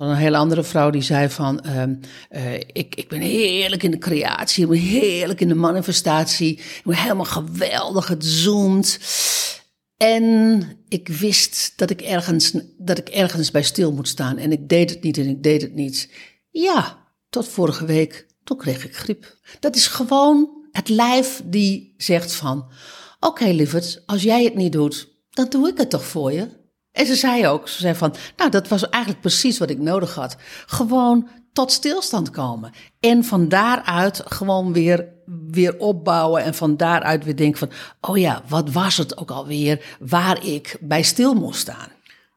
Een hele andere vrouw die zei van, eh, ik, ik ben heerlijk in de creatie, ik ben heerlijk in de manifestatie, ik ben helemaal geweldig, het zoomt. En ik wist dat ik, ergens, dat ik ergens bij stil moet staan en ik deed het niet en ik deed het niet. Ja, tot vorige week, toen kreeg ik griep. Dat is gewoon het lijf die zegt van, oké okay, lieverd, als jij het niet doet, dan doe ik het toch voor je. En ze zei ook, ze zei van, nou dat was eigenlijk precies wat ik nodig had. Gewoon tot stilstand komen. En van daaruit gewoon weer, weer opbouwen en van daaruit weer denken van, oh ja, wat was het ook alweer waar ik bij stil moest staan.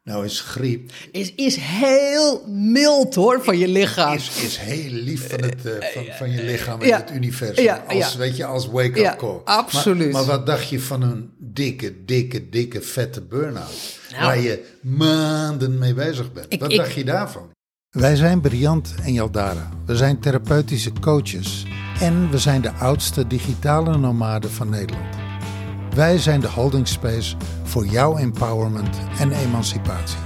Nou is griep... Is, is heel mild hoor, van je lichaam. Is, is heel lief van, het, uh, van, van je lichaam en het universum. Ja, als, ja. Weet je, als wake-up call. Absoluut. Maar, maar, wat dacht je van een dikke, dikke, dikke, vette burn-out? Nou, waar je maanden mee bezig bent. Ik, wat ik, dacht je daarvan? Wij zijn Briant en Jaldara. We zijn therapeutische coaches. En we zijn de oudste digitale nomaden van Nederland. Wij zijn de holding space voor jouw empowerment en emancipatie.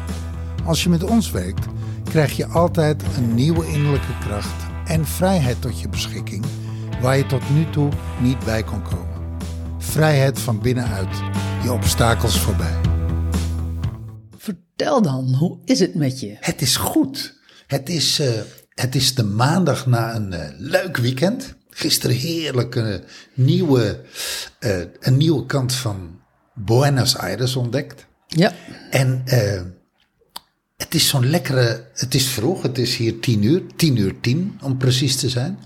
Als je met ons werkt, krijg je altijd een nieuwe innerlijke kracht en vrijheid tot je beschikking, waar je tot nu toe niet bij kon komen. Vrijheid van binnenuit, je obstakels voorbij. Vertel dan, hoe is het met je? Het is goed. Het is, uh, het is de maandag na een uh, leuk weekend. Gisteren heerlijke nieuwe, uh, een nieuwe kant van Buenos Aires ontdekt. Ja. En het is zo'n lekkere, het is vroeg, het is hier tien uur, tien uur tien om precies te zijn.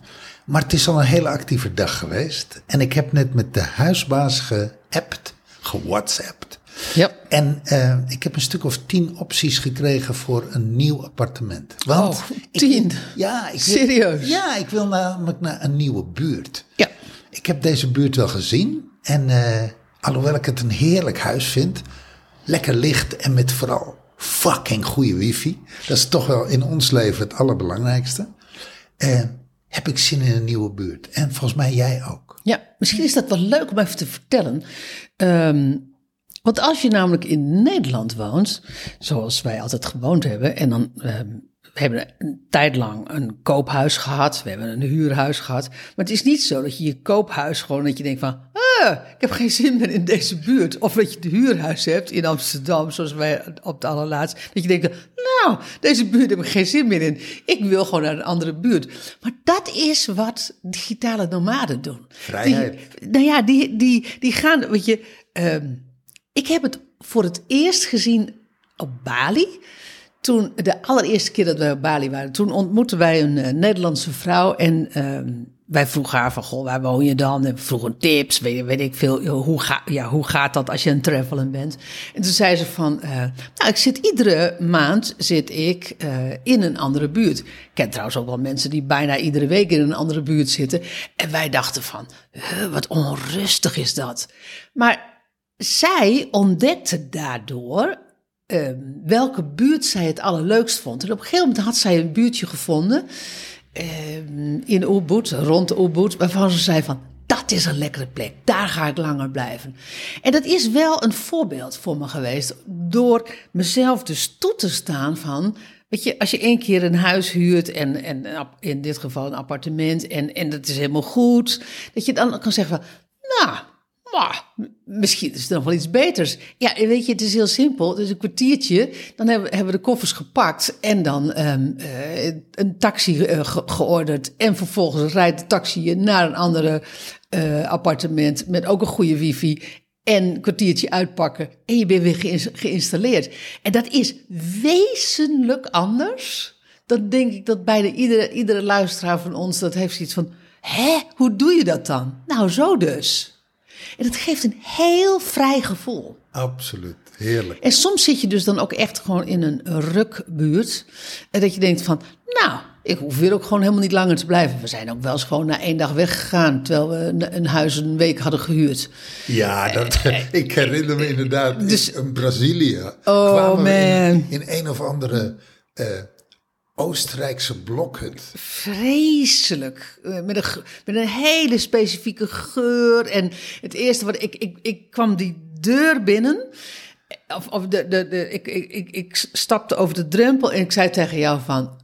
Maar het is al een hele actieve dag geweest. En ik heb net met de huisbaas geappt, gewhatsappt. Ja. En uh, ik heb een stuk of tien opties gekregen voor een nieuw appartement. Want oh, tien? Ik, ja, ik wil, Serieus? Ja, ik wil namelijk naar een nieuwe buurt. Ja. Ik heb deze buurt wel gezien. En uh, alhoewel ik het een heerlijk huis vind, lekker licht en met vooral fucking goede wifi. Dat is toch wel in ons leven het allerbelangrijkste. Uh, heb ik zin in een nieuwe buurt. En volgens mij jij ook. Ja, misschien is dat wel leuk om even te vertellen. Um, want als je namelijk in Nederland woont, zoals wij altijd gewoond hebben, en dan uh, we hebben een tijd lang een koophuis gehad, we hebben een huurhuis gehad, maar het is niet zo dat je je koophuis gewoon dat je denkt van, ah, ik heb geen zin meer in deze buurt, of dat je het huurhuis hebt in Amsterdam, zoals wij op het allerlaatst, dat je denkt, nou, deze buurt heb ik geen zin meer in, ik wil gewoon naar een andere buurt. Maar dat is wat digitale nomaden doen. Vrijheid. Die, nou ja, die, die, die gaan, weet je. Um, ik heb het voor het eerst gezien op Bali. Toen, de allereerste keer dat wij op Bali waren, toen ontmoetten wij een uh, Nederlandse vrouw. En uh, wij vroegen haar van, goh, waar woon je dan? En we vroegen tips, weet, weet ik veel. Hoe, ga, ja, hoe gaat dat als je een travelen bent? En toen zei ze van, uh, nou, ik zit iedere maand zit ik uh, in een andere buurt. Ik ken trouwens ook wel mensen die bijna iedere week in een andere buurt zitten. En wij dachten van, wat onrustig is dat. Maar zij ontdekte daardoor uh, welke buurt zij het allerleukst vond. En op een gegeven moment had zij een buurtje gevonden uh, in Ubud, rond Ubud, waarvan ze zei van, dat is een lekkere plek, daar ga ik langer blijven. En dat is wel een voorbeeld voor me geweest, door mezelf dus toe te staan van, Weet je, als je één keer een huis huurt en, en in dit geval een appartement en, en dat is helemaal goed, dat je dan kan zeggen van, nou, maar misschien is er nog wel iets beters. Ja, weet je, het is heel simpel. Dus een kwartiertje, dan hebben, hebben we de koffers gepakt en dan um, uh, een taxi ge georderd. En vervolgens rijdt de taxi je naar een andere uh, appartement met ook een goede wifi. En een kwartiertje uitpakken en je bent weer geïnstalleerd. En dat is wezenlijk anders. Dan denk ik dat bijna iedere, iedere luisteraar van ons dat heeft zoiets van... Hè, hoe doe je dat dan? Nou, zo dus. En het geeft een heel vrij gevoel. Absoluut, heerlijk. En soms zit je dus dan ook echt gewoon in een rukbuurt. En dat je denkt van, nou, ik hoef weer ook gewoon helemaal niet langer te blijven. We zijn ook wel eens gewoon na één dag weggegaan, terwijl we een huis een week hadden gehuurd. Ja, dat, ik herinner me inderdaad dus, in Brazilië. Oh man. In, in, een of andere uh, Oostenrijkse blokhut. Vreselijk. Eh, met een, met een hele specifieke geur. En het eerste wat ik, ik, ik kwam die deur binnen. of, of de, de, de, ik, ik, ik, ik stapte over de drempel en ik zei tegen jou van,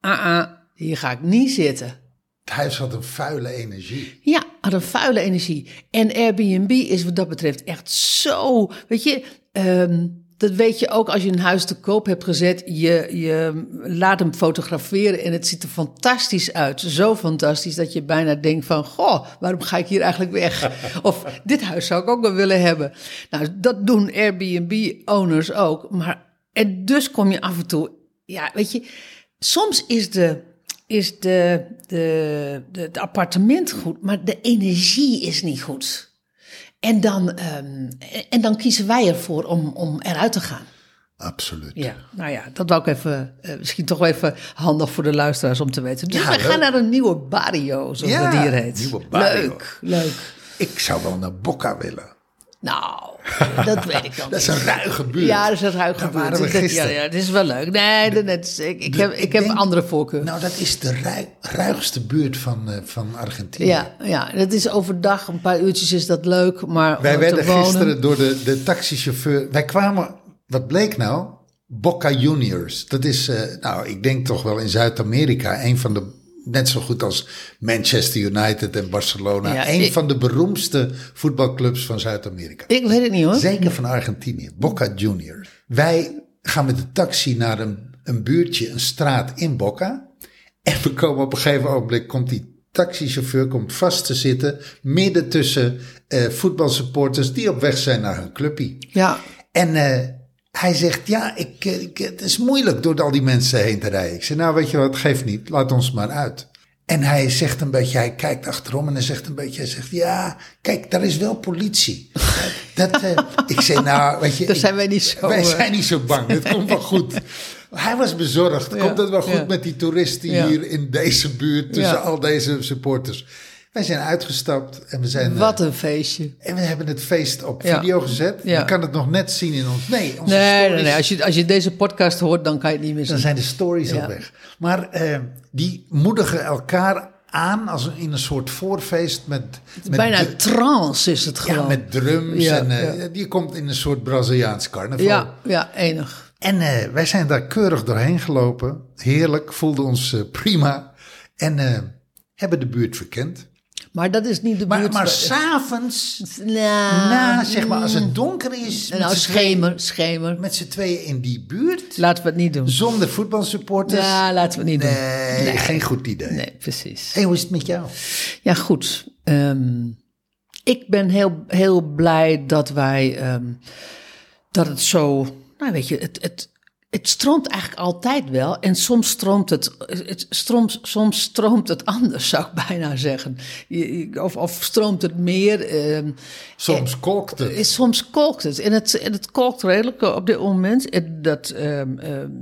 ah, ah hier ga ik niet zitten. Het huis had een vuile energie. Ja, had een vuile energie. En Airbnb is wat dat betreft echt zo, weet je, um, dat weet je ook als je een huis te koop hebt gezet. Je, je laat hem fotograferen en het ziet er fantastisch uit. Zo fantastisch dat je bijna denkt van... Goh, waarom ga ik hier eigenlijk weg? of dit huis zou ik ook wel willen hebben. Nou, dat doen Airbnb-owners ook. Maar, en dus kom je af en toe... Ja, weet je, soms is de is de, de, de, het appartement goed, maar de energie is niet goed. En dan, um, en dan kiezen wij ervoor om, om eruit te gaan. Absoluut. Ja, nou ja, dat wou ik even, uh, misschien toch wel even handig voor de luisteraars om te weten. Dus ja, we gaan naar een nieuwe barrio, zoals ja, dat hier heet. Nieuwe barrio. Leuk, leuk. Ik zou wel naar Boca willen. Nou, dat weet ik dan Dat is een ruige buurt. Ja, dat is een ruige Daar buurt. Waren we dat, ja, ja, dat is wel leuk. Nee, de, dat is, ik, ik heb, ik heb een andere voorkeur. Nou, dat is de ruigste buurt van, uh, van Argentinië. Ja, ja, dat is overdag, een paar uurtjes is dat leuk. Maar wij werden gisteren door de, de taxichauffeur... Wij kwamen, wat bleek nou? Boca Juniors. Dat is, uh, nou, ik denk toch wel in Zuid-Amerika... een van de net zo goed als Manchester United en Barcelona. Ja, een van de beroemdste voetbalclubs van Zuid-Amerika. Ik weet het niet hoor. Zeker van Argentinië, Boca Juniors. Wij gaan met de taxi naar een, een buurtje, een straat in Boca. En we komen op een gegeven ogenblik, komt die taxichauffeur komt vast te zitten midden tussen uh, voetbalsupporters die op weg zijn naar hun clubje. Ja. En uh, hij zegt, ja, ik, ik, het is moeilijk door al die mensen heen te rijden. Ik zeg, nou weet je wat, geef niet, laat ons maar uit. En hij zegt een beetje, hij kijkt achterom en hij zegt een beetje, hij zegt, ja, kijk, daar is wel politie. dat, uh, ik zeg, nou, weet je. Daar zijn wij niet zo. Wij zijn niet zo bang, het komt wel goed. Hij was bezorgd. Komt het wel goed met die toeristen hier in deze buurt tussen al deze supporters? Wij zijn uitgestapt en we zijn. Wat een feestje. En we hebben het feest op video gezet. Je kan het nog net zien in ons. Nee, onze nee, nee, nee, Als, je, als je deze podcast hoort, dan kan je het niet meer zien. Dan zijn de stories al weg. Maar uh, die moedigen elkaar aan als een, in een soort voorfeest met. met bijna trance is het gewoon. Ja, met drums. en uh, die komt in een soort Braziliaans carnaval. Ja, ja enig. En uh, wij zijn daar keurig doorheen gelopen. Heerlijk, voelden ons prima. En hebben de buurt verkend. Maar dat is niet de buurt. Maar, maar s'avonds, nou, na, zeg maar, als het donker is. Nou, schemer, schemer. Met z'n tweeën in die buurt. Laten we het niet doen. Zonder voetbalsupporters. Ja, laten we het niet doen. Nee, geen goed idee. Nee, precies. En hoe is het met jou? Ja, goed. Um, ik ben heel, heel blij dat wij, um, dat het zo, nou weet je, het, het, het stroomt eigenlijk altijd wel. En soms stroomt het, het stroomt, soms stroomt het anders, zou ik bijna zeggen. Of, of stroomt het meer. Eh, soms eh, kolkt het. Eh, soms kolkt het. En het, en het kolkt redelijk op dit moment. Dat, uh,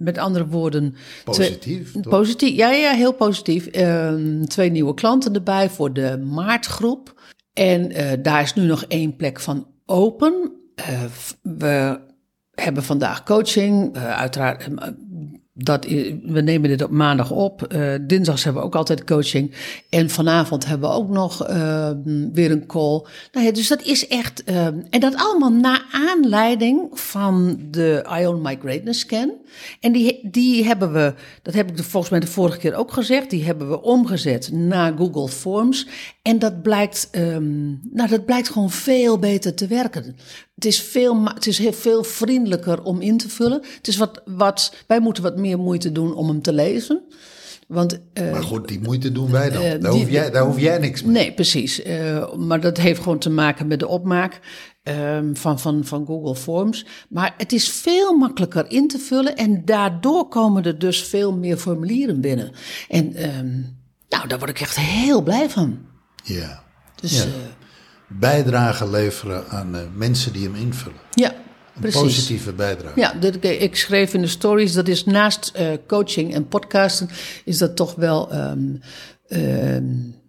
met andere woorden. Positief. Twee, positief, ja, ja, heel positief. Ehm, twee nieuwe klanten erbij voor de maartgroep. En daar is nu nog één plek van open. we hebben vandaag coaching. Uh, uiteraard, eh, dat, we nemen dit op maandag op. Uh, dinsdags hebben we ook altijd coaching. En vanavond hebben we ook nog uh, weer een call. Nou dus dat is echt. Uh, en dat allemaal na aanleiding van de Ion My Greatness Scan. En die, die hebben we, dat heb ik volgens mij de vorige keer ook gezegd, die hebben we omgezet naar Google Forms. En dat blijkt, um, nou, dat blijkt gewoon veel beter te werken. Het is, veel, het is heel veel vriendelijker om in te vullen. Het is wat, wat, wij moeten wat meer moeite doen om hem te lezen. Want, uh, maar goed, die moeite doen wij dan. Uh, daar, hoef jij, daar hoef jij niks mee. Nee, precies. Uh, maar dat heeft gewoon te maken met de opmaak um, van, van, van Google Forms. Maar het is veel makkelijker in te vullen. En daardoor komen er dus veel meer formulieren binnen. En um, nou, daar word ik echt heel blij van. Ja. Dus, ja. Bijdrage leveren aan mensen die hem invullen. Ja, Precies. positieve bijdrage. Ja, dat, ik schreef in de stories, dat is naast uh, coaching en podcasten, is dat toch wel, um, uh,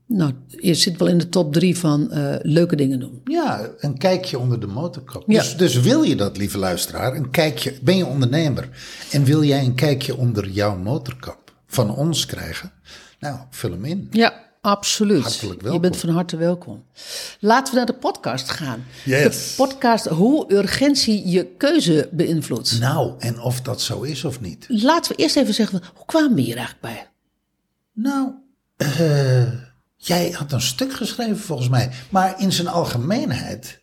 nou, je zit wel in de top drie van uh, leuke dingen doen. Ja, een kijkje onder de motorkap. Ja. Dus, dus wil je dat, lieve luisteraar, een kijkje, ben je ondernemer en wil jij een kijkje onder jouw motorkap van ons krijgen? Nou, vul hem in. Ja, absoluut. Hartelijk welkom. Je bent van harte welkom. Laten we naar de podcast gaan. Yes. De podcast Hoe urgentie je keuze beïnvloedt. Nou, en of dat zo is of niet. Laten we eerst even zeggen, hoe kwamen we hier eigenlijk bij? Nou, uh, jij had een stuk geschreven volgens mij. Maar in zijn algemeenheid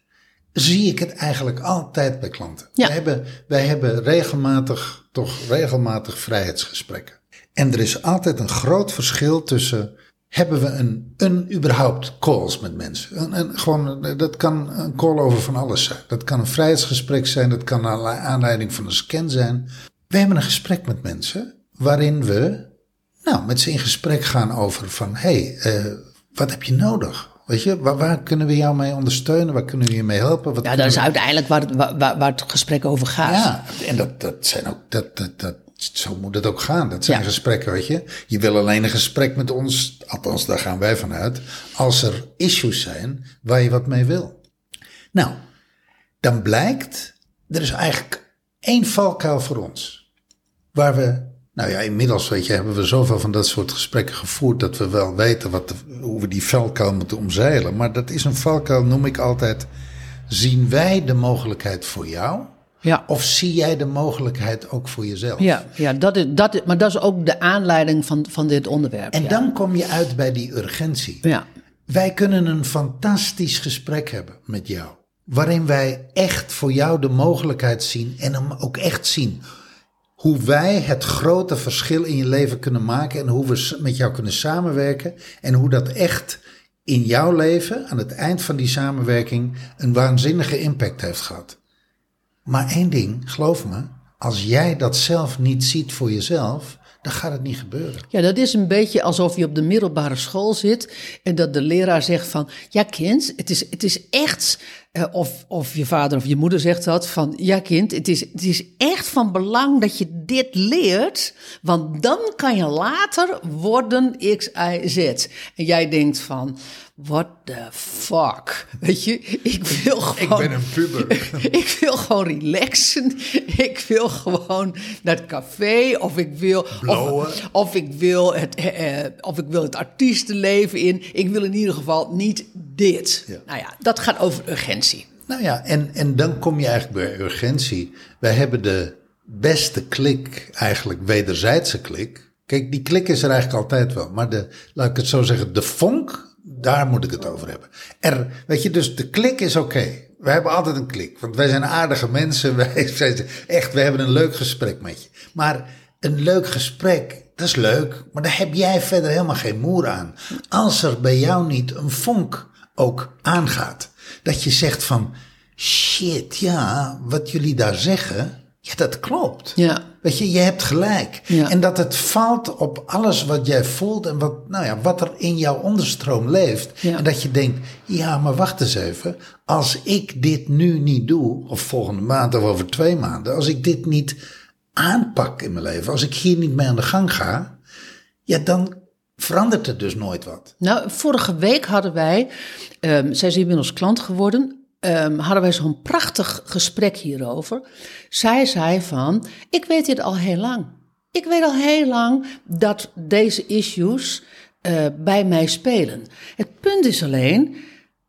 zie ik het eigenlijk altijd bij klanten. Ja. Wij, hebben, wij hebben regelmatig, toch regelmatig vrijheidsgesprekken. En er is altijd een groot verschil tussen hebben we een, een überhaupt calls met mensen. Een, gewoon, dat kan een call over van alles zijn. Dat kan een vrijheidsgesprek zijn, dat kan naar aanleiding van een scan zijn. We hebben een gesprek met mensen waarin we nou, met ze in gesprek gaan over van hé, hey, uh, wat heb je nodig? Weet je, waar, waar, kunnen we jou mee ondersteunen? Waar kunnen we je mee helpen? Wat ja, dat is uiteindelijk waar het, waar, waar het gesprek over gaat. Ja, en dat, dat zijn ook, dat, dat, dat, zo moet het ook gaan. Dat zijn ja. gesprekken, weet je. Je wil alleen een gesprek met ons, althans daar gaan wij vanuit, als er issues zijn waar je wat mee wil. Nou, dan blijkt, er is eigenlijk één valkuil voor ons. Waar we, nou ja, inmiddels weet je, hebben we zoveel van dat soort gesprekken gevoerd dat we wel weten wat de, hoe we die valkuil moeten omzeilen. Maar dat is een valkuil, noem ik altijd, zien wij de mogelijkheid voor jou? Ja. Of zie jij de mogelijkheid ook voor jezelf? Ja, ja dat is, dat is, maar dat is ook de aanleiding van, van dit onderwerp. En ja. dan kom je uit bij die urgentie. Ja. Wij kunnen een fantastisch gesprek hebben met jou. Waarin wij echt voor jou de mogelijkheid zien en hem ook echt zien. Hoe wij het grote verschil in je leven kunnen maken en hoe we met jou kunnen samenwerken. En hoe dat echt in jouw leven, aan het eind van die samenwerking, een waanzinnige impact heeft gehad. Maar één ding, geloof me, als jij dat zelf niet ziet voor jezelf, dan gaat het niet gebeuren. Ja, dat is een beetje alsof je op de middelbare school zit en dat de leraar zegt van, ja kind, het is, het is echt, of, of je vader of je moeder zegt dat, van, ja kind, het is, het is echt van belang dat je dit leert, want dan kan je later worden X, Y, Z. En jij denkt van, what the fuck, weet je, ik wil gewoon... Ik ben een puber. ik wil gewoon relaxen, ik wil gewoon naar het café, of ik wil... Of, of, ik wil het, eh, of ik wil het artiestenleven in. Ik wil in ieder geval niet dit. Ja. Nou ja, dat gaat over urgentie. Nou ja, en, en dan kom je eigenlijk bij urgentie. Wij hebben de beste klik, eigenlijk wederzijdse klik. Kijk, die klik is er eigenlijk altijd wel. Maar de, laat ik het zo zeggen, de vonk, daar moet ik het over hebben. Er, weet je, dus de klik is oké. Okay. We hebben altijd een klik, want wij zijn aardige mensen. Wij zijn echt, we hebben een leuk gesprek met je. Maar een leuk gesprek, dat is leuk, maar daar heb jij verder helemaal geen moer aan. Als er bij jou niet een vonk ook aangaat, dat je zegt van, shit, ja, wat jullie daar zeggen, ja, dat klopt. Ja. Weet je, je hebt gelijk. Ja. En dat het valt op alles wat jij voelt en wat, nou ja, wat er in jouw onderstroom leeft. Ja. En dat je denkt, ja, maar wacht eens even. Als ik dit nu niet doe, of volgende maand of over twee maanden, als ik dit niet aanpak in mijn leven, als ik hier niet mee aan de gang ga, ja, dan verandert er dus nooit wat. Nou, vorige week hadden wij, um, zij is inmiddels klant geworden, um, hadden wij zo'n prachtig gesprek hierover. Zij zei van, ik weet dit al heel lang. Ik weet al heel lang dat deze issues uh, bij mij spelen. Het punt is alleen,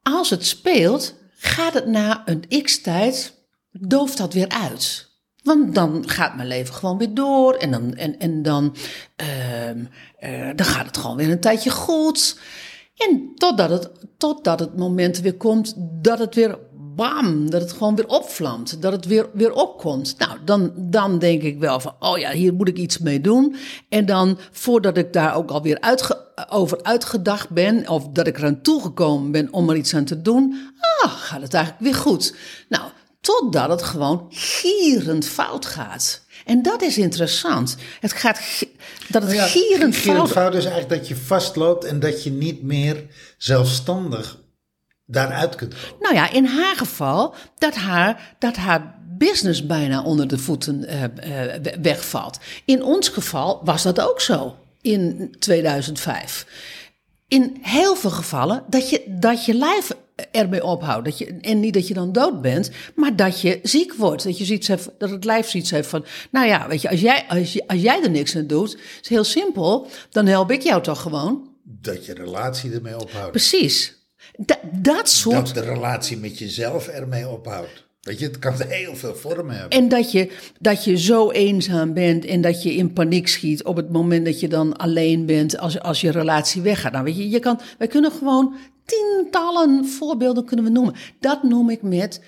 als het speelt, gaat het na een x-tijd, dooft dat weer uit. Want dan gaat mijn leven gewoon weer door en dan, en, en dan, uh, uh, dan gaat het gewoon weer een tijdje goed. En totdat het, totdat het moment weer komt dat het weer bam, dat het gewoon weer opvlamt, dat het weer, weer opkomt. Nou, dan, dan denk ik wel van, oh ja, hier moet ik iets mee doen. En dan, voordat ik daar ook alweer uitge, over uitgedacht ben, of dat ik eraan toegekomen ben om er iets aan te doen, ah, gaat het eigenlijk weer goed. Nou, totdat het gewoon gierend fout gaat. En dat is interessant. Het gaat dat het Nou ja, gierend, gierend fout fout is eigenlijk dat je vastloopt en dat je niet meer zelfstandig daaruit kunt komen. Nou ja, in haar geval dat haar, dat haar business bijna onder de voeten uh, uh, wegvalt. In ons geval was dat ook zo in 2005. In heel veel gevallen dat je, dat je lijf ermee ophoudt. Dat je, en niet dat je dan dood bent, maar dat je ziek wordt. Dat, je zoiets heeft, dat het lijf zoiets heeft van... Nou ja, weet je, als jij, als, je, als jij er niks aan doet, is heel simpel. Dan help ik jou toch gewoon. dat je relatie ermee ophoudt. Precies. dat soort... Dat de relatie met jezelf ermee ophoudt. Weet je, het kan heel veel vormen hebben. En dat je, dat je zo eenzaam bent en dat je in paniek schiet op het moment dat je dan alleen bent als, als je relatie weggaat. Nou, weet je, je kan, wij kunnen gewoon tientallen voorbeelden kunnen we noemen. Dat noem ik met.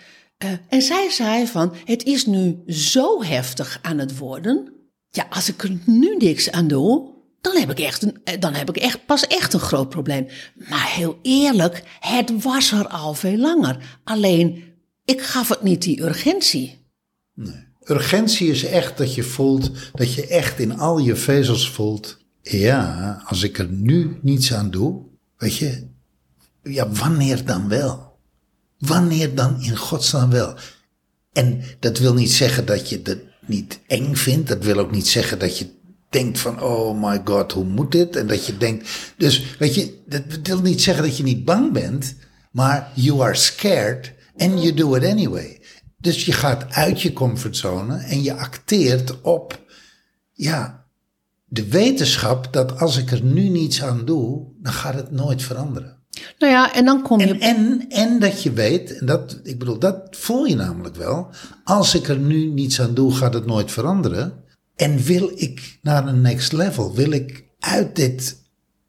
Uh, en zij zei van: Het is nu zo heftig aan het worden. Ja, als ik er nu niks aan doe, dan heb ik echt, een, eh, dan heb ik echt pas echt een groot probleem. Maar heel eerlijk, het was er al veel langer. Alleen ik gaf het niet die urgentie. Nee. Urgentie is echt dat je voelt, dat je echt in al je vezels voelt. Ja, als ik er nu niets aan doe, weet je, ja, wanneer dan wel? Wanneer dan in godsnaam wel? En dat wil niet zeggen dat je het niet eng vindt. Dat wil ook niet zeggen dat je denkt van, oh my god, hoe moet dit? En dat je denkt, dus weet je, dat wil niet zeggen dat je niet bang bent, maar you are scared and you do it anyway. Dus je gaat uit je comfortzone en je acteert op, ja, de wetenschap dat als ik er nu niets aan doe, dan gaat het nooit veranderen. Nou ja, en dan kom je. En, en, en dat je weet, en dat, ik bedoel, dat voel je namelijk wel. Als ik er nu niets aan doe, gaat het nooit veranderen. En wil ik naar een next level? Wil ik uit dit,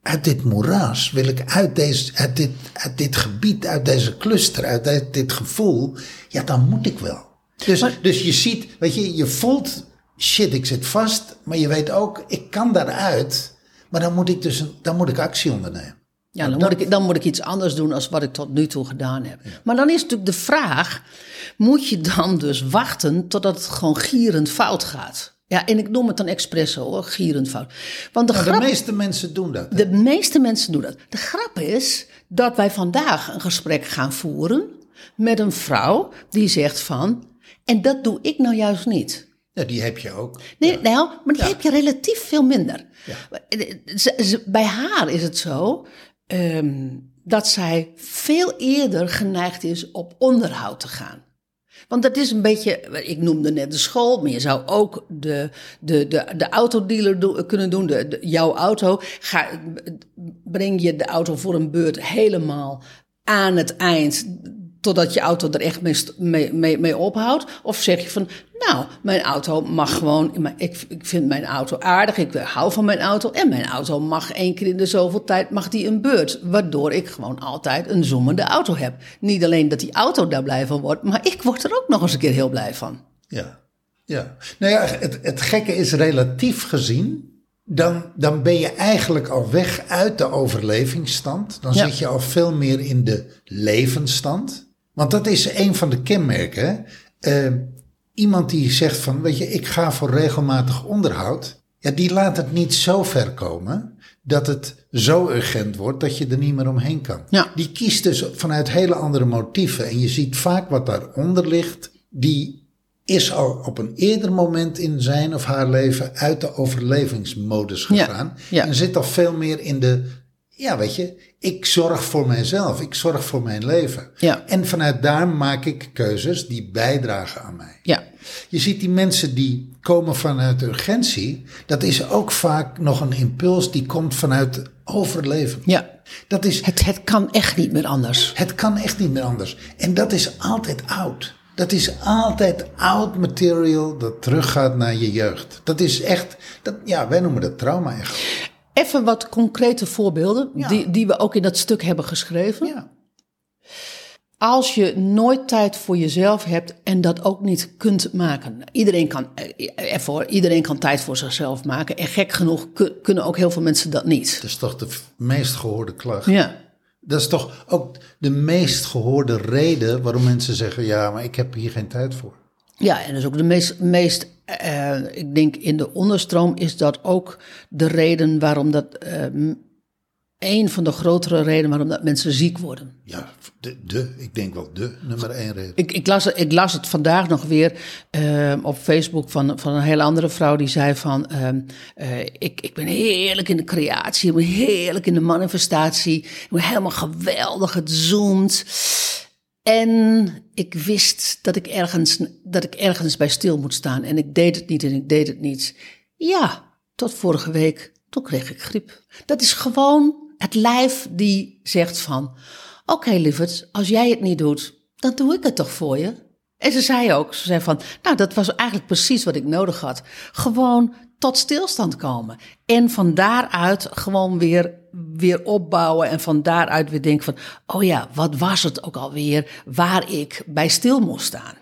uit dit moeras? Wil ik uit, deze, uit, dit, uit dit gebied, uit deze cluster, uit dit, gevoel? Ja, dan moet ik wel. Dus, dus je ziet, weet je, je voelt, shit, ik zit vast. Maar je weet ook, ik kan daaruit. Maar dan moet ik dus, dan moet ik actie ondernemen. Ja, dan, moet ik, dan moet ik iets anders doen als wat ik tot nu toe gedaan heb. Maar dan is natuurlijk de vraag: moet je dan dus wachten totdat het gewoon gierend fout gaat? Ja, en ik noem het dan expres hoor, gierend fout. Want de, grap, de meeste mensen doen dat. De meeste mensen doen dat. De grap is dat wij vandaag een gesprek gaan voeren met een vrouw die zegt van, en dat doe ik nou juist niet. Ja, die heb je ook. Nee, nou, maar die heb je relatief veel minder. Bij haar is het zo Ehm, dat zij veel eerder geneigd is op onderhoud te gaan. Want dat is een beetje, ik noemde net de school, maar je zou ook de, de, de, de autodealer kunnen doen, de, jouw auto. Ga, breng je de auto voor een beurt helemaal aan het eind totdat je auto er echt mee, mee, mee, ophoudt? Of zeg je van, nou, mijn auto mag gewoon, ik, ik vind mijn auto aardig, ik hou van mijn auto en mijn auto mag één keer in de zoveel tijd mag die een beurt. Waardoor ik gewoon altijd een zoemende auto heb. Niet alleen dat die auto daar blij van wordt, maar ik word er ook nog eens een keer heel blij van. Ja, ja. Nou ja, het, het gekke is relatief gezien dan, dan ben je eigenlijk al weg uit de overlevingsstand. Dan zit je al veel meer in de levensstand. Want dat is een van de kenmerken. Uh, iemand die zegt van, weet je, ik ga voor regelmatig onderhoud. Ja, die laat het niet zo ver komen dat het zo urgent wordt dat je er niet meer omheen kan. Ja. Die kiest dus vanuit hele andere motieven. En je ziet vaak wat daaronder ligt. Die is al op een eerder moment in zijn of haar leven uit de overlevingsmodus gegaan. Ja. En zit al veel meer in de ja, weet je, ik zorg voor mijzelf, ik zorg voor mijn leven. Ja. En vanuit daar maak ik keuzes die bijdragen aan mij. Ja. Je ziet die mensen die komen vanuit urgentie, dat is ook vaak nog een impuls die komt vanuit overleven. Ja. Dat is, het, het kan echt niet meer anders. Het kan echt niet meer anders. En dat is altijd oud. Dat is altijd oud material dat teruggaat naar je jeugd. Dat is echt, dat, ja, wij noemen dat trauma echt. Even wat concrete voorbeelden die, die we ook in dat stuk hebben geschreven. Ja. Als je nooit tijd voor jezelf hebt en dat ook niet kunt maken. Iedereen kan, eh, ervoor, iedereen kan tijd voor zichzelf maken. En gek genoeg kunnen ook heel veel mensen dat niet. Dat is toch de meest gehoorde klacht. Ja. Dat is toch ook de meest gehoorde reden waarom mensen zeggen: ja, maar ik heb hier geen tijd voor. Ja, en dat is ook de meest, meest uh, ik denk in de onderstroom is dat ook de reden waarom dat, uh, een van de grotere redenen waarom dat mensen ziek worden. Ja, de, de ik denk wel de nummer één reden. Ik, ik, las, ik las het vandaag nog weer uh, op Facebook van, van een hele andere vrouw die zei van, ik, ik ben heerlijk in de creatie, ik ben heerlijk in de manifestatie, ik ben helemaal geweldig, het zoomt. En ik wist dat ik, ergens, dat ik ergens bij stil moet staan. En ik deed het niet en ik deed het niet. Ja, tot vorige week, toen kreeg ik griep. Dat is gewoon het lijf die zegt van, oké lieverd, als jij het niet doet, dan doe ik het toch voor je. En ze zei ook, ze zei van, nou dat was eigenlijk precies wat ik nodig had. Gewoon tot stilstand komen. En van daaruit gewoon weer, weer opbouwen. En van daaruit weer denken van, oh ja, wat was het ook alweer waar ik bij stil moest staan.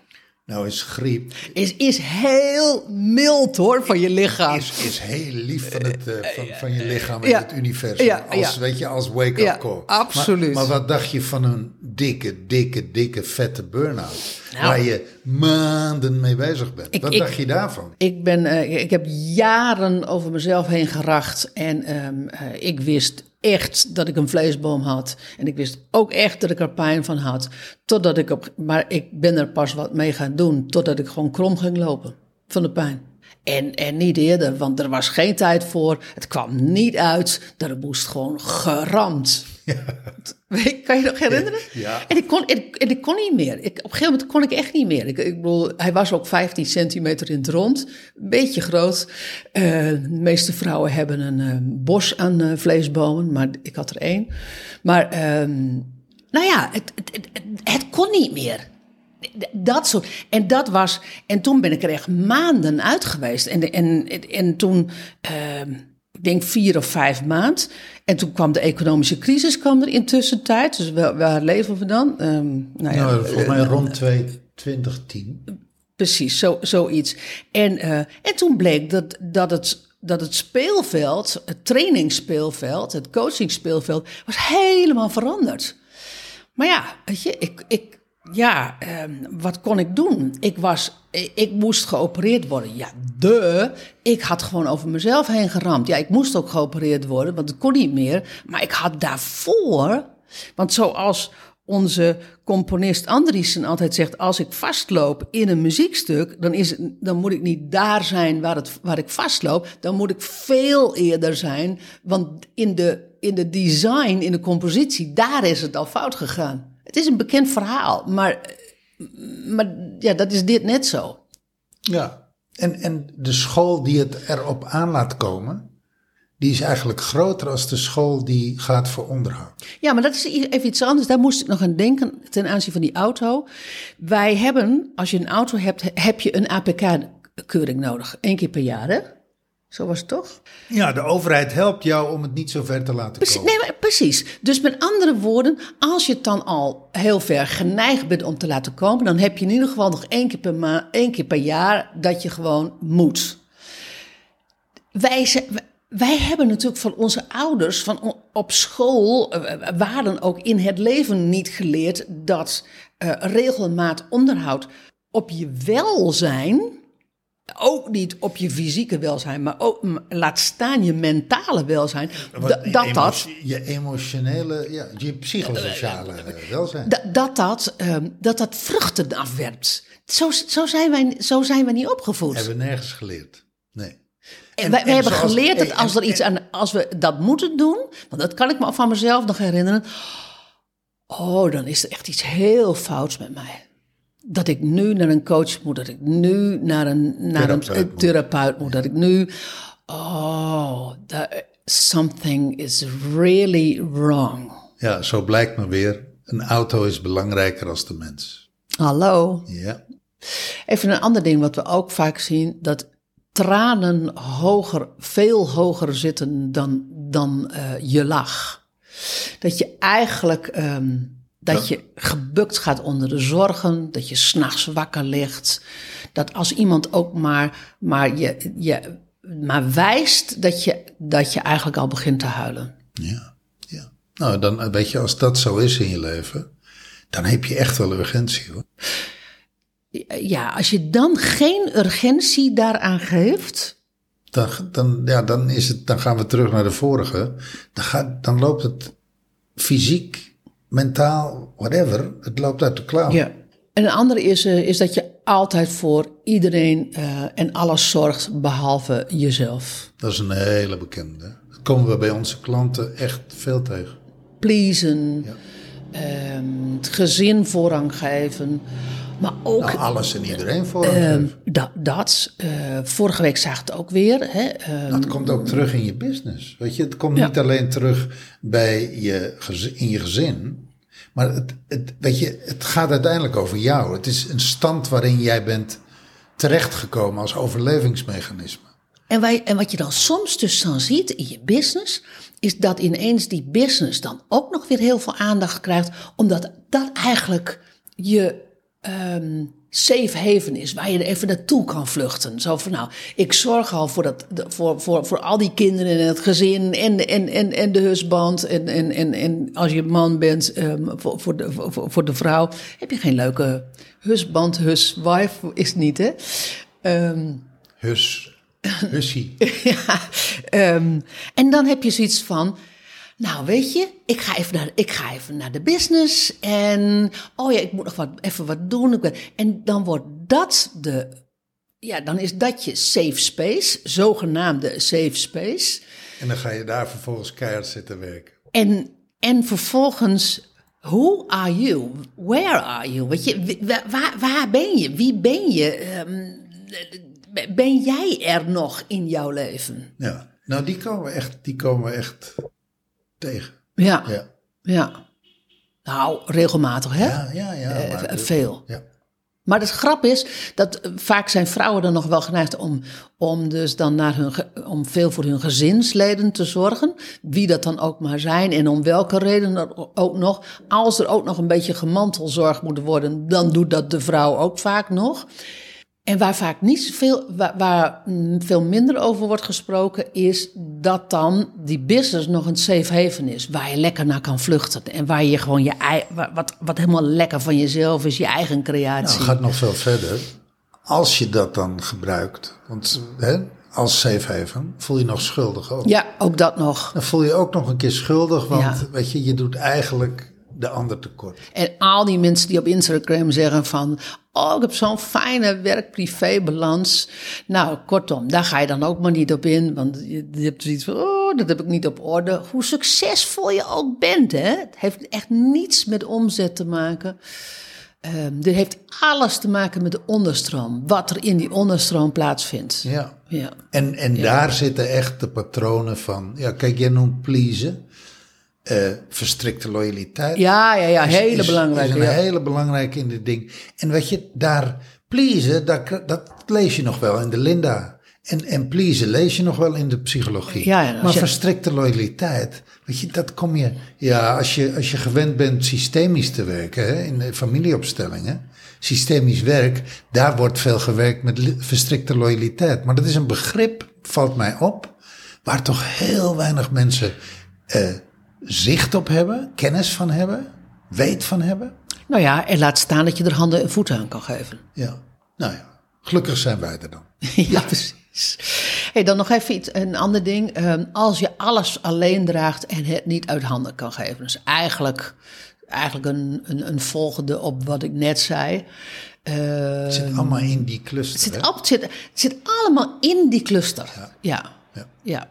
Nou is griep... Is, is heel mild hoor, van je lichaam. Is, is heel lief van, het, uh, van, van, je lichaam en het universum. Ja, als, Weet je, als wake-up call. absoluut. Maar, maar, wat dacht je van een dikke, dikke, dikke, vette burn-out? Nou, waar je maanden mee bezig bent. Ik, wat dacht je daarvan? Ik, ben, uh, ik heb jaren over mezelf heen geracht. En um, uh, ik wist echt dat ik een vleesboom had. En ik wist ook echt dat ik er pijn van had. Totdat ik op. Maar ik ben er pas wat mee gaan doen. Totdat ik gewoon krom ging lopen van de pijn. En, en niet eerder, want er was geen tijd voor. Het kwam niet uit. Er moest gewoon geramd. Ja. Kan je nog herinneren? Ja. En ik kon, en, ik kon niet meer. Ik, op een gegeven moment kon ik echt niet meer. Ik, ik bedoel, hij was ook 15 centimeter in het rond. Een beetje groot. Uh, de meeste vrouwen hebben een uh, bos aan uh, vleesbomen, maar ik had er één. Maar ehm, nou ja, het, het, het, het kon niet meer. Dat soort. En dat was. En toen ben ik er echt maanden uit geweest. En, en, en toen. Uh, ik denk vier of vijf maanden. En toen kwam de economische crisis kwam er intussen tijd. Dus waar, waar leven we dan? Um, nou ja, nou, volgens mij rond 2010. Precies, zo, zoiets. En, uh, en toen bleek dat, dat het dat het speelveld, het trainingsspeelveld, het coachingspeelveld, was helemaal veranderd. Maar ja, weet je, ik, ik, ja, ehm, wat kon ik doen? Ik, was, ik, moest geopereerd worden. Ja, de. Ik had gewoon over mezelf heen geramd. Ja, ik moest ook geopereerd worden, want het kon niet meer. Maar ik had daarvoor, want zoals onze componist Andriessen altijd zegt: als ik vastloop in een muziekstuk, dan, is het, dan moet ik niet daar zijn waar, het, waar ik vastloop. Dan moet ik veel eerder zijn, want in de, in de design, in de compositie, daar is het al fout gegaan. Het is een bekend verhaal, maar, maar ja, dat is dit net zo. Ja, en, en de school die het erop aan laat komen, die is eigenlijk groter als de school die gaat voor onderhoud. Ja, maar dat is even iets anders. Daar moest ik nog aan denken ten aanzien van die auto. Wij hebben, als je een auto hebt, heb je een APK-keuring nodig. Eén keer per jaar, hè? Zo was het toch? Ja, de overheid helpt jou om het niet zo ver te laten precies, komen. Nee, precies. Dus met andere woorden, als je het dan al heel ver geneigd bent om te laten komen, dan heb je in ieder geval nog één keer per, ma één keer per jaar dat je gewoon moet. Wij, wij hebben natuurlijk van onze ouders, van op school, eh, waren ook in het leven niet geleerd dat uh, regelmaat onderhoud op je welzijn ook niet op je fysieke welzijn, maar ook laat staan je mentale welzijn. dat dat. Je emotionele, ja, je psychosociale uh, welzijn. Dat dat, um, dat dat vruchten afwerpt. Zo, zo, zijn wij, zo zijn we niet opgevoed. Hebben we nergens geleerd. Nee. En, wij, hebben geleerd dat als, er iets aan, als we dat moeten doen, want dat kan ik me van mezelf nog herinneren. Oh, dan is er echt iets heel fouts met mij dat ik nu naar een coach moet, dat ik nu naar een, naar therapeut, een, therapeut moet, dat ik nu, oh, that, something is really wrong. Ja, zo blijkt me weer, een auto is belangrijker als de mens. Hallo. Ja. Even een ander ding wat we ook vaak zien, dat tranen hoger, veel hoger zitten dan, dan uh, je lach. Dat je eigenlijk um, dat je gebukt gaat onder de zorgen, dat je s'nachts wakker ligt. Dat als iemand ook maar, maar, je, je, maar wijst dat je, dat je eigenlijk al begint te huilen. Ja, ja. Nou, dan weet je, als dat zo is in je leven, dan heb je echt wel urgentie hoor. Ja, als je dan geen urgentie daaraan geeft. Dan, dan, ja, dan, is het, dan gaan we terug naar de vorige. Dan, gaat, dan loopt het fysiek mentaal, whatever, het loopt uit de klauw. Ja. En een andere is, uh, is dat je altijd voor iedereen uh, en alles zorgt behalve jezelf. Dat is een hele bekende. Dat komen we bij onze klanten echt veel tegen. Pleasen, ja. um, het gezin voorrang geven. Maar ook... Nou, alles en iedereen voor uh, dat, dat vorige week zag het ook weer. Hè, uh, dat komt ook terug in je business. Weet je, het komt niet alleen terug bij je, in je gezin. Maar het, het, weet je, het gaat uiteindelijk over jou. Het is een stand waarin jij bent terechtgekomen als overlevingsmechanisme. En, wij, en wat je dan soms dus dan ziet in je business, is dat ineens die business dan ook nog weer heel veel aandacht krijgt, omdat dat eigenlijk je um, safe haven is, waar je er even naartoe kan vluchten. Zo van nou, ik zorg al voor, dat, voor, voor, voor al die kinderen en het gezin en, en, en, en de husband. En, en, en, en als je man bent, um, voor, voor, de, voor, voor de vrouw, heb je geen leuke husband, huswife is niet hè. Um, Hus. Hussie. ja, um, en dan heb je zoiets van, nou, weet je, ik ga even naar, ik ga even naar de business. En, oh ja, ik moet nog wat, even wat doen. En dan wordt dat de, ja, dan is dat je safe space, zogenaamde safe space. En dan ga je daar vervolgens keihard zitten werken. En, en vervolgens, who are you? Where are you? Weet je, waar, waar ben je? Wie ben je? Um, ben jij er nog in jouw leven? Ja, nou die komen echt, die komen echt tegen. Ja, ja. ja. Nou, regelmatig, hè? Ja, ja, ja. Uh, veel. Ja. Maar het grap is dat eh, vaak zijn vrouwen dan nog wel geneigd om, om dus dan naar hun, om veel voor hun gezinsleden te zorgen. Wie dat dan ook maar zijn en om welke reden ook nog. Als er ook nog een beetje gemantelzorg moet worden, dan doet dat de vrouw ook vaak nog. En waar vaak niet zoveel, waar, waar, veel minder over wordt gesproken, is dat dan die business nog een safe haven is. Waar je lekker naar kan vluchten. En waar je gewoon je wat, wat helemaal lekker van jezelf is, je eigen creatie. Nou, het gaat nog veel verder. Als je dat dan gebruikt, want hè, als safe haven, voel je nog schuldig ook. Ja, ook dat nog. Dan voel je ook nog een keer schuldig, want weet je, je doet eigenlijk de ander tekort. En al die mensen die op Instagram zeggen van... oh, ik heb zo'n fijne werk-privé-balans. Nou, kortom, daar ga je dan ook maar niet op in. Want je, je hebt zoiets van, oh, dat heb ik niet op orde. Hoe succesvol je ook bent, hè. Het heeft echt niets met omzet te maken. Um, dit heeft alles te maken met de onderstroom. Wat er in die onderstroom plaatsvindt. Ja. ja. En, en daar zitten echt de patronen van... Ja, kijk, jij noemt pleasen uh, verstrikte loyaliteit. Ja, ja, ja, hele belangrijke. Is een hele belangrijke in dit ding. En wat je, daar pleasen, dat, dat lees je nog wel in de Linda. En, en pleasen lees je nog wel in de psychologie. Ja, ja, maar verstrikte loyaliteit, weet je, dat kom je... Ja, als je, als je gewend bent systemisch te werken, hè, in familieopstellingen... Systemisch werk, daar wordt veel gewerkt met verstrikte loyaliteit. Maar dat is een begrip, valt mij op, waar toch heel weinig mensen... Uh, zicht op hebben, kennis van hebben, weet van hebben. Nou ja, en laat staan dat je er handen en voeten aan kan geven. Ja, nou ja, gelukkig zijn wij er dan. ja, precies. Hey, dan nog even iets, een ander ding. Ehm, als je alles alleen draagt en het niet uit handen kan geven. Dus eigenlijk, eigenlijk een, een, een volgende op wat ik net zei. het zit allemaal in die cluster. Het zit, het zit, het zit allemaal in die cluster. ja. ja. ja. ja.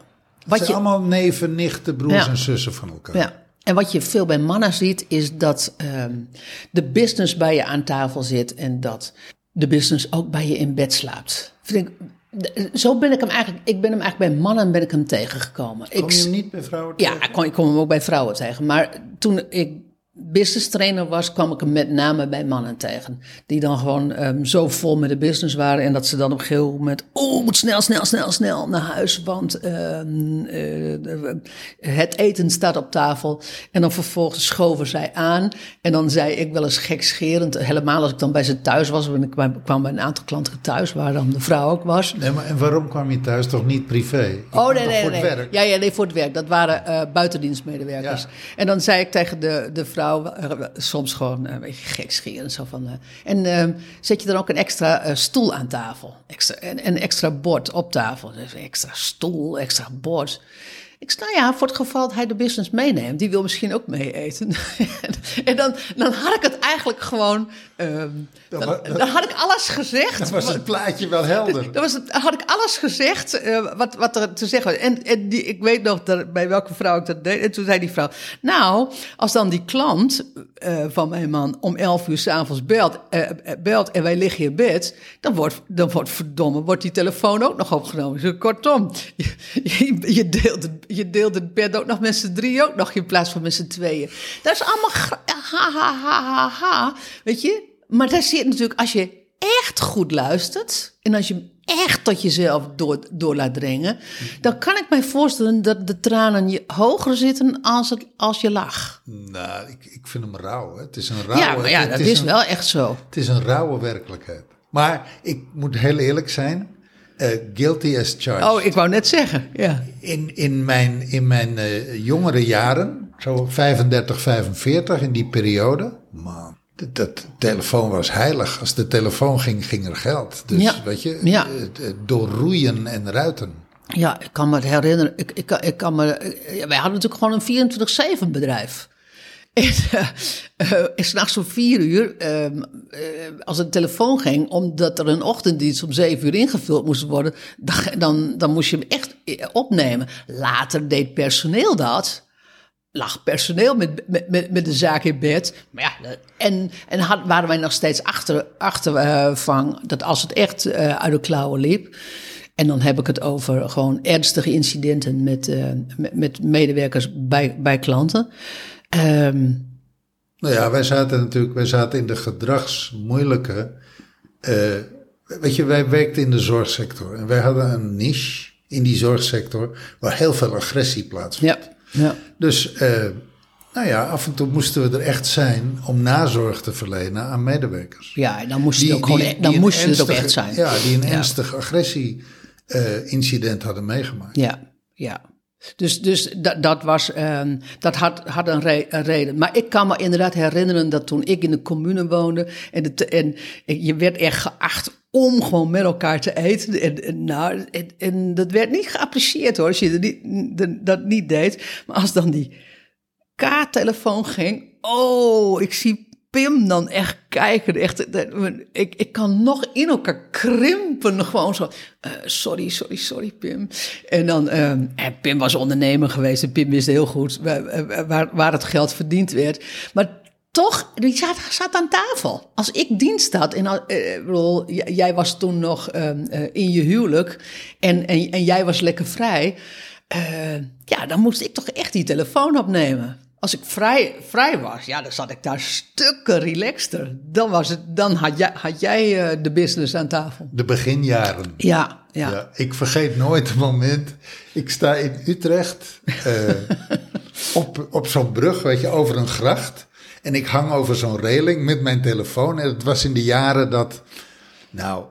Wat zijn je, allemaal neven, nichten, broers en zussen van elkaar. Ja. En wat je veel bij mannen ziet, is dat um, de business bij je aan tafel zit en dat de business ook bij je in bed slaapt. Vind ik, zo ben ik hem eigenlijk, ik ben hem eigenlijk bij mannen ben ik hem tegengekomen. Kom je hem niet bij vrouwen tegen? Ja, ik kom, ik kom hem ook bij vrouwen tegen. Maar toen ik business trainer was, kwam ik hem met name bij mannen tegen. Die dan gewoon um, zo vol met de business waren. En dat ze dan op een gegeven moment. Oh, moet snel, snel, snel, snel naar huis. Want um, uh, het eten staat op tafel. En dan vervolgens schoven zij aan. En dan zei ik wel eens gekscherend. Helemaal als ik dan bij ze thuis was. Want ik kwam bij een aantal klanten thuis. Waar dan de vrouw ook was. Nee, maar en waarom kwam je thuis? Toch niet privé? oh, nee, nee, voor nee. Het werk? Ja, ja, nee, voor het werk. Dat waren uh, buitendienstmedewerkers. Ja. En dan zei ik tegen de, de vrouw eh, soms gewoon een beetje gekscherend. Zo van, uh, en uh, zet je dan ook een extra stoel aan tafel. Extra, en een extra bord op tafel. Dus extra stoel, extra bord. Ik zei, nou ja, voor het geval dat hij de business meeneemt, die wil misschien ook mee eten. en dan, dan had ik het eigenlijk gewoon, um, dan, dan, had ik alles gezegd. Dan was het plaatje wel helder. Dan was het, had ik alles gezegd uh, wat, wat er te zeggen was. En, en die, ik weet nog dat, bij welke vrouw ik dat deed. En toen zei die vrouw, nou, als dan die klant uh, van mijn man om 11 uur s'avonds belt, uh, belt en wij liggen in bed, dan wordt, dan wordt verdomme, wordt die telefoon ook nog opgenomen. Dus kortom, je, je, je deelt het je deelt het bed ook nog met z'n drie ook nog in plaats van met z'n tweeën. Dat is allemaal ha, ha, ha, ha, ha. Weet je? Maar daar zit natuurlijk, als je echt goed luistert en als je echt tot jezelf door, door laat dringen, dan kan ik mij voorstellen dat de tranen je hoger zitten als, het, als je lach. Nou, ik, ik vind hem rauw. Hè. Het is een rauwe... Ja, maar ja, dat is, wel echt zo. Het is een rauwe werkelijkheid. Maar ik moet heel eerlijk zijn. Uh, guilty as charged. Oh, ik wou net zeggen, ja. In, in mijn, in mijn uh, jongere jaren, zo 35, 45, in die periode, man, dat, dat telefoon was heilig. Als de telefoon ging, ging er geld. Dus ja. weet je, ja. Uh, door roeien en ruiten. Ja, ik kan me herinneren. Ik, ik, ik kan me, wij hadden natuurlijk gewoon een 24-7 bedrijf. En uh, uh, s'nachts om vier uur, uh, als een telefoon ging, omdat er een ochtenddienst om zeven uur ingevuld moest worden, dan, dan, moest je hem echt opnemen. Later deed personeel dat. Lag personeel met, met, met, de zaak in bed. Maar ja, en, en waren wij nog steeds achter, achtervang dat als het echt uit de klauwen liep. En dan heb ik het over gewoon ernstige incidenten met, met, met medewerkers bij, bij klanten. Um, nou ja, wij zaten natuurlijk wij zaten in de gedragsmoeilijke. Uh, weet je, wij werkten in de zorgsector en wij hadden een niche in die zorgsector waar heel veel agressie plaatsvond. Ja, ja. Dus uh, nou ja, af en toe moesten we er echt zijn om nazorg te verlenen aan medewerkers. Ja, dan moest ook, gewoon, e- dan moest er ook echt zijn. Ja, die een ernstig agressie-incident uh, hadden meegemaakt. Ja, ja. Dus, dus dat, dat, was, um, dat had, had een, re een, reden. Maar ik kan me inderdaad herinneren dat toen ik in de commune woonde en, en je werd echt geacht om gewoon met elkaar te eten. En, nou, en, dat werd niet geapprecieerd hoor, als je niet, dat niet deed. Maar als dan die kaarttelefoon ging, oh, ik zie Pim dan echt kijken. Echt, ik, ik kan nog in elkaar krimpen. Gewoon zo. Uh, sorry, sorry, sorry, Pim. En dan. Uh, en Pim was ondernemer geweest. En Pim wist heel goed waar, waar het geld verdiend werd. Maar toch, die zat, zat aan tafel. Als ik dienst had, en uh, bedoel, jij was toen nog in je huwelijk en, en, jij was lekker vrij, ja, dan moest ik toch echt die telefoon opnemen. Als ik vrij, vrij was, ja, dan zat ik daar stukken relaxter. Dan, was het, dan had jij, had jij uh, de business aan tafel. De beginjaren. Ja, ja. ja ik vergeet nooit het moment. Ik sta in Utrecht uh, op, op zo'n brug, weet je, over een gracht. En ik hang over zo'n reling met mijn telefoon. En het was in de jaren dat, nou,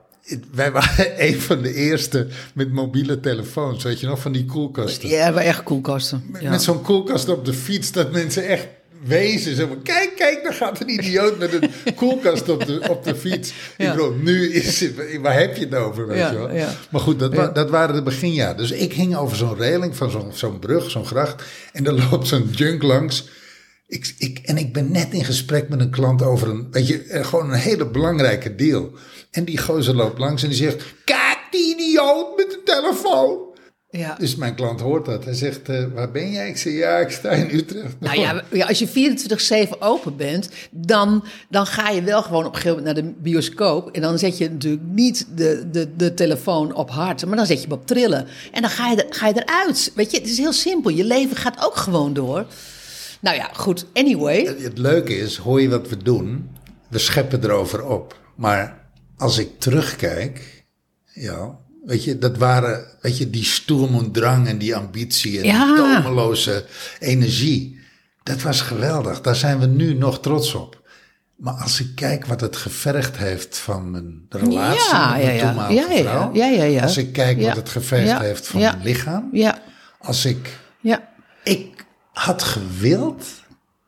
wij waren een van de eerste met mobiele telefoons, weet je nog, van die koelkasten. Ja, we echt koelkasten. Met, zo'n koelkast op de fiets, dat mensen echt wezen. Zo van, kijk, kijk, daar gaat een idioot met een koelkast op de, op de fiets. Ik bedoel, nu is het, waar heb je het over, weet je wel. Maar goed, dat, dat waren de beginjaren. Dus ik hing over zo'n reling van zo'n zo'n brug, zo'n gracht. En dan loopt zo'n junk langs. Ik, ik, en ik ben net in gesprek met een klant over een, weet je, eh, gewoon een hele belangrijke deal. En die gozer loopt langs en die zegt: Kijk, die idioot met de telefoon. Ja. Dus mijn klant hoort dat. Hij zegt, uh, waar ben jij? Ik zeg, ja, ik sta in Utrecht. Nou ja, ja als je 24-7 open bent, dan, dan ga je wel gewoon op een gegeven moment naar de bioscoop. En dan zet je natuurlijk niet de, de, de telefoon op hard, maar dan zet je hem op trillen. En dan ga je, er, ga je eruit. Weet je, het is heel simpel. Je leven gaat ook gewoon door. Nou ja, goed, anyway. Het, het leuke is, hoor je wat we doen? We scheppen erover op. Maar als ik terugkijk, ja, weet je, dat waren, weet je, die stoem en drang en die ambitie en ja. die tomeloze energie. Dat was geweldig. Daar zijn we nu nog trots op. Maar als ik kijk wat het gevergd heeft van mijn relatie ja, met mijn ja, toenmalige ja, vrouw. Ja, ja, ja, Als ik kijk wat het gevergd heeft van mijn lichaam. Ja. Als ik... Ja. Ik had gewild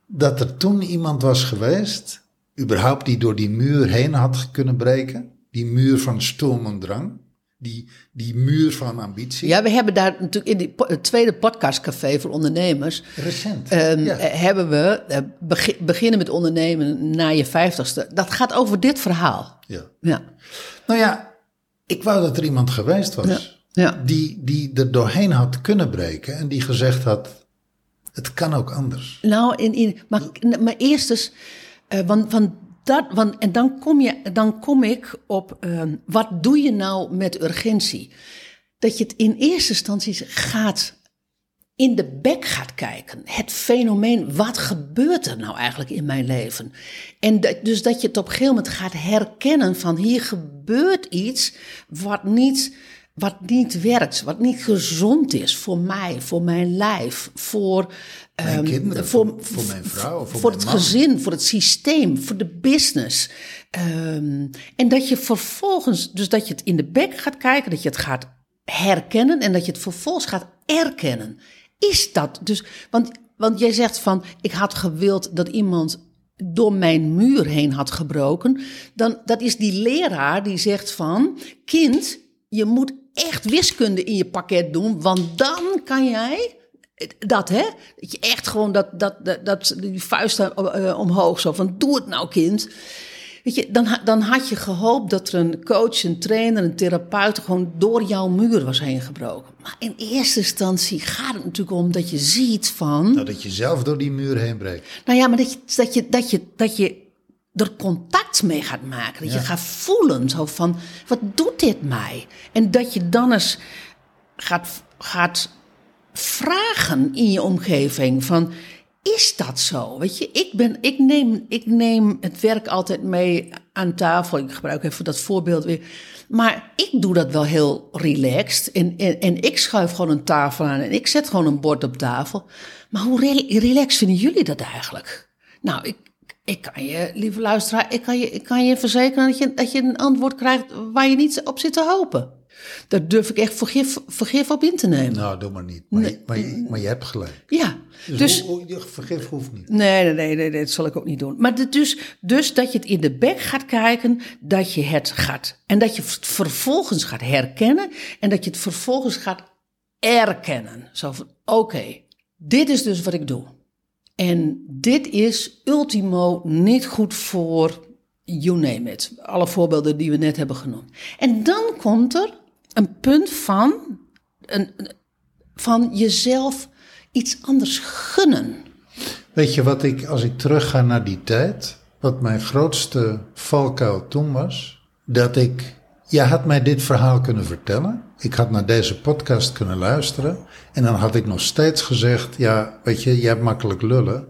dat er toen iemand was geweest überhaupt die door die muur heen had kunnen breken. Die muur van storm en drang. die, die muur van ambitie. Ja, we hebben daar natuurlijk in die het tweede podcastcafé voor ondernemers. Recent. Um, Hebben we uh, beginnen met ondernemen na je vijftigste. Dat gaat over dit verhaal. Ja. ja. Nou ja, ik wou dat er iemand geweest was. Ja. Die, die er doorheen had kunnen breken en die gezegd had: het kan ook anders. Nou, in, in, maar, maar eerst eens, uh, want, want dat, want, en dan kom, je, dan kom ik op, uh, wat doe je nou met urgentie? Dat je het in eerste instantie gaat in de bek gaat kijken. Het fenomeen, wat gebeurt er nou eigenlijk in mijn leven? En dus dat je het op een gegeven moment gaat herkennen van hier gebeurt iets wat niet wat niet werkt, wat niet gezond is voor mij, voor mijn lijf, voor mijn kinderen, voor, voor, mijn vrouw, voor, voor het gezin, voor het systeem, voor de business. Um, en dat je vervolgens, dus dat je het in de bek gaat kijken, dat je het gaat herkennen en dat je het vervolgens gaat erkennen. Is dat dus, want, want jij zegt van, ik had gewild dat iemand door mijn muur heen had gebroken, dan dat is die leraar die zegt van, kind, je moet echt wiskunde in je pakket doen, want dan kan jij dat, hè? Dat je echt gewoon dat, dat, dat, dat die vuisten uh, omhoog zo van doe het nou, kind. Weet je, dan, dan had je gehoopt dat er een coach, een trainer, een therapeut gewoon door jouw muur was heen gebroken. Maar in eerste instantie gaat het natuurlijk om dat je ziet van. Nou, dat je zelf door die muur heen breekt. Nou ja, maar dat je, dat je, dat je, dat je er contact mee gaat maken. Dat je gaat voelen zo van, wat doet dit mij? En dat je dan eens gaat, gaat vragen in je omgeving van, is dat zo? Weet je, ik, ben, ik, neem, ik neem het werk altijd mee aan tafel. Ik gebruik even dat voorbeeld weer. Maar ik doe dat wel heel relaxed. En, en, en ik schuif gewoon een tafel aan en ik zet gewoon een bord op tafel. Maar hoe relaxed vinden jullie dat eigenlijk? Nou, ik, ik kan je, lieve luisteraar, ik kan je, ik kan je verzekeren dat je, dat je een antwoord krijgt waar je niet op zit te hopen. Daar durf ik echt vergif, vergif op in te nemen. Nou, doe maar niet. Maar, je, maar, je, maar je hebt gelijk. Ja. Dus, dus vergif hoeft niet. Nee, nee, nee, nee, dat zal ik ook niet doen. Maar dus, dus dat je het in de bek gaat kijken, dat je het gaat. En dat je het vervolgens gaat herkennen. En dat je het vervolgens gaat erkennen. Zo van, oké, dit is dus wat ik doe. En dit is ultimo niet goed voor you name it. Alle voorbeelden die we net hebben genoemd. En dan komt er een punt van, een, van jezelf iets anders gunnen. Weet je wat ik, als ik terugga naar die tijd, wat mijn grootste valkuil toen was? Dat ik, je had mij dit verhaal kunnen vertellen. Ik had naar deze podcast kunnen luisteren. En dan had ik nog steeds gezegd, ja, weet je, je hebt makkelijk lullen.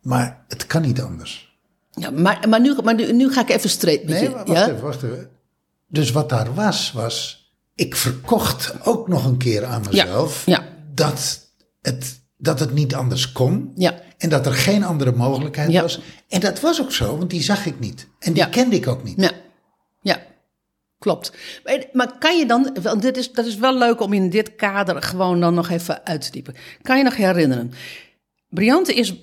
Maar het kan niet anders. Ja, maar, maar, nu, maar nu, nu ga ik even streep met nee, je. wacht ja? even, wacht even. Dus wat daar was, was... Ik verkocht ook nog een keer aan mezelf... Ja, ja. Dat, het, dat het niet anders kon. Ja. En dat er geen andere mogelijkheid was. En dat was ook zo, want die zag ik niet. En die kende ik ook niet. Ja, ja. klopt. Maar, maar kan je dan, want dit is, dat is wel leuk om in dit kader gewoon dan nog even uit te diepen. Kan je nog herinneren? Briante is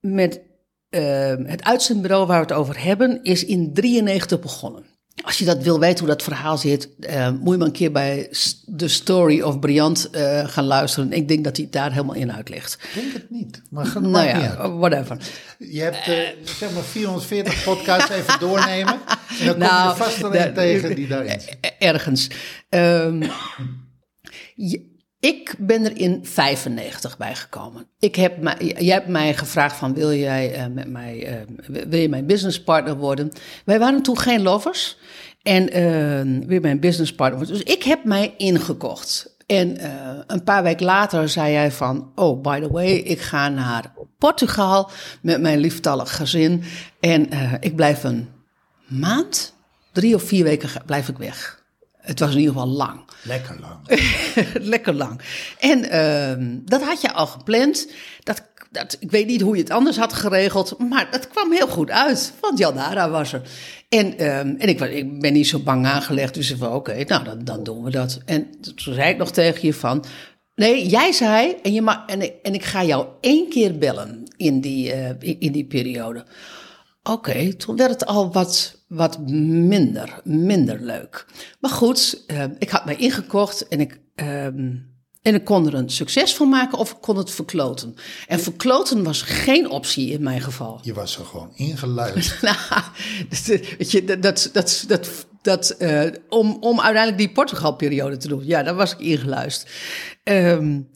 met eh, het uitzendbureau waar we het over hebben, is in 93 begonnen. Als je dat wil weten hoe dat verhaal zit, eh, moet je maar een keer bij The Story of Briant eh, gaan luisteren. Ik denk dat hij het daar helemaal in uitlegt. Ik denk het niet. Maar ga Nou niet ja, uit. whatever. Je hebt eh, zeg maar 440 podcasts even doornemen. En dan kom Nou, je vast wel tegen die daarin zit. Ergens. Ehm, je- ik ben er in 95 bij gekomen. Ik heb jij hebt mij gevraagd van wil jij eh, met mij, eh, wil je mijn businesspartner worden? Wij waren toen geen lovers en eh, wil je mijn businesspartner worden? Dus ik heb mij ingekocht. En eh, een paar weken later zei jij van, oh by the way, ik ga naar Portugal met mijn lieftallig gezin en ik blijf een maand, drie of vier weken blijf ik weg. Het was in ieder geval lang. Lekker lang. Lekker lang. En ehm, dat had je al gepland. Dat, dat, ik weet niet hoe je het anders had geregeld, maar dat kwam heel goed uit. Want Jaldara was er. En, ehm, en ik, ik ben niet zo bang aangelegd, dus ik van oké, nou dan, dan doen we dat. En toen zei ik nog tegen je van, nee, jij zei, en, je mag, en, ik- en ik ga jou één keer bellen in die, eh, in, in die periode. Oké, toen werd het al wat wat minder, minder leuk. Maar goed, uh, ik had mij ingekocht en ik, uh, en ik kon er een succes van maken of ik kon het verkloten. En verkloten was geen optie in mijn geval. Je was er gewoon ingeluisterd. nou, weet je, dat, dat, dat, dat, dat uh, om, om uiteindelijk die Portugal-periode te doen. Ja, daar was ik ingeluisterd. Um,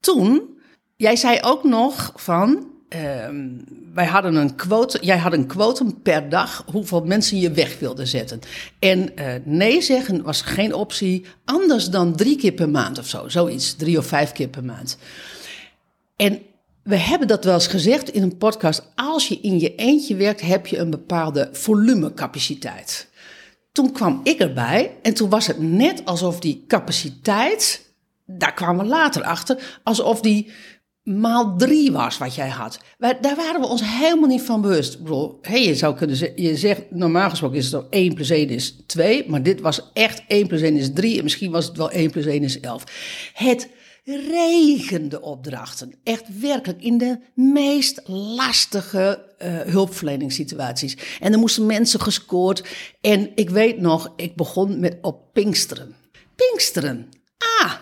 toen, jij zei ook nog van, Ehm, wij hadden een quote, jij had een quotum per dag hoeveel mensen je weg wilde zetten. En uh, nee zeggen was geen optie, anders dan drie keer per maand of zo. Zoiets, drie of vijf keer per maand. En we hebben dat wel eens gezegd in een podcast. Als je in je eentje werkt, heb je een bepaalde volumecapaciteit. Toen kwam ik erbij en toen was het net alsof die capaciteit, daar kwamen we later achter, alsof die maal drie was wat jij had. daar waren we ons helemaal niet van bewust. Ik bedoel, hey, je zou kunnen zeggen, je zegt, normaal gesproken is het toch 1 plus 1 is 2, maar dit was echt 1 plus 1 is 3 en misschien was het wel 1 plus 1 is 11. Het regende opdrachten. Echt werkelijk in de meest lastige uh, hulpverleningssituaties. En er moesten mensen gescoord. En ik weet nog, ik begon met op Pinksteren. Pinksteren. Ah,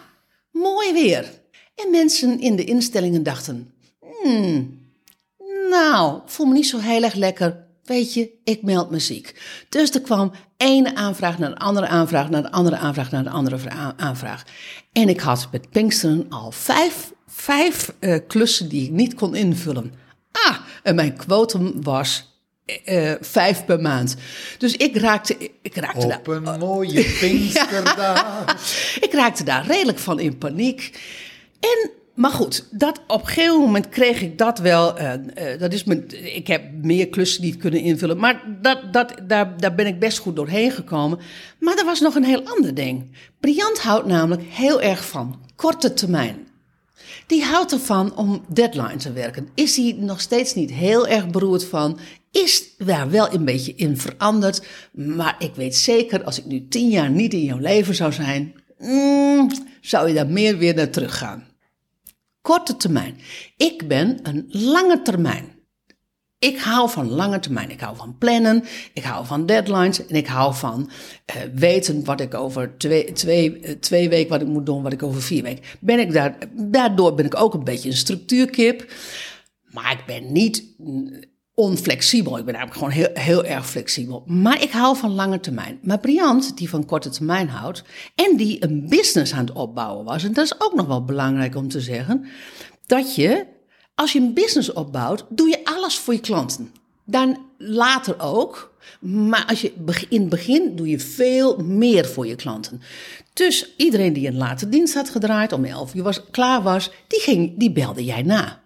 mooi weer. En mensen in de instellingen dachten: hmm, nou, voel me niet zo heel erg lekker. Weet je, ik meld me ziek. Dus er kwam ene aanvraag naar de andere aanvraag, naar de andere aanvraag, naar de andere aanvraag. En ik had met Pinksteren al vijf, vijf uh, klussen die ik niet kon invullen. Ah, en mijn quotum was uh, vijf per maand. Dus ik raakte, ik raakte Op daar. een mooie Pinksterdag. ik raakte daar redelijk van in paniek. En, maar goed, dat, op een gegeven moment kreeg ik dat wel. Uh, uh, dat is mijn, ik heb meer klussen niet kunnen invullen. Maar dat, dat, daar, daar ben ik best goed doorheen gekomen. Maar er was nog een heel ander ding. Briant houdt namelijk heel erg van korte termijn. Die houdt ervan om deadline te werken. Is hij nog steeds niet heel erg beroerd van? Is daar wel een beetje in veranderd. Maar ik weet zeker, als ik nu tien jaar niet in jouw leven zou zijn, mm, zou je daar meer weer naar terug gaan. Korte termijn. Ik ben een lange termijn. Ik hou van lange termijn. Ik hou van plannen. Ik hou van deadlines. En ik hou van uh, weten wat ik over twee, twee, uh, twee weken wat ik moet doen, wat ik over vier weken. Ben ik daar, daardoor ben ik ook een beetje een structuurkip. Maar ik ben niet onflexibel. Ik ben eigenlijk gewoon heel, heel erg flexibel. Maar ik hou van lange termijn. Maar Briant, die van korte termijn houdt en die een business aan het opbouwen was, en dat is ook nog wel belangrijk om te zeggen, dat je, als je een business opbouwt, doe je alles voor je klanten. Dan later ook. Maar als je in het begin doe je veel meer voor je klanten. Dus iedereen die een late dienst had gedraaid, om 11 uur was, klaar was, die, ging, die belde jij na.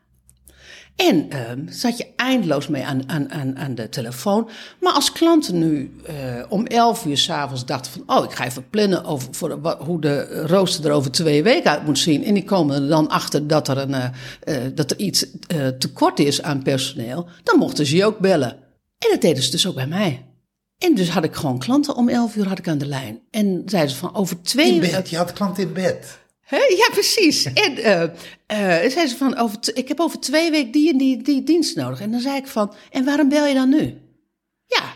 En uh, zat je eindeloos mee aan, aan, aan, aan de telefoon. Maar als klanten nu uh, om 11 uur s'avonds dachten van... oh, ik ga even plannen over voor de, hoe de rooster er over twee weken uit moet zien... en die komen er dan achter dat er, een, uh, dat er iets tekort is aan personeel... dan mochten ze je ook bellen. En dat deden ze dus ook bij mij. En dus had ik gewoon klanten om 11 uur had ik aan de lijn. En zeiden ze van over twee... In bed, je had klanten in bed. Ja, precies. En uh, uh, zei ze van, over ik heb over twee weken die en die, die dienst nodig. En dan zei ik van, en waarom bel je dan nu? Ja,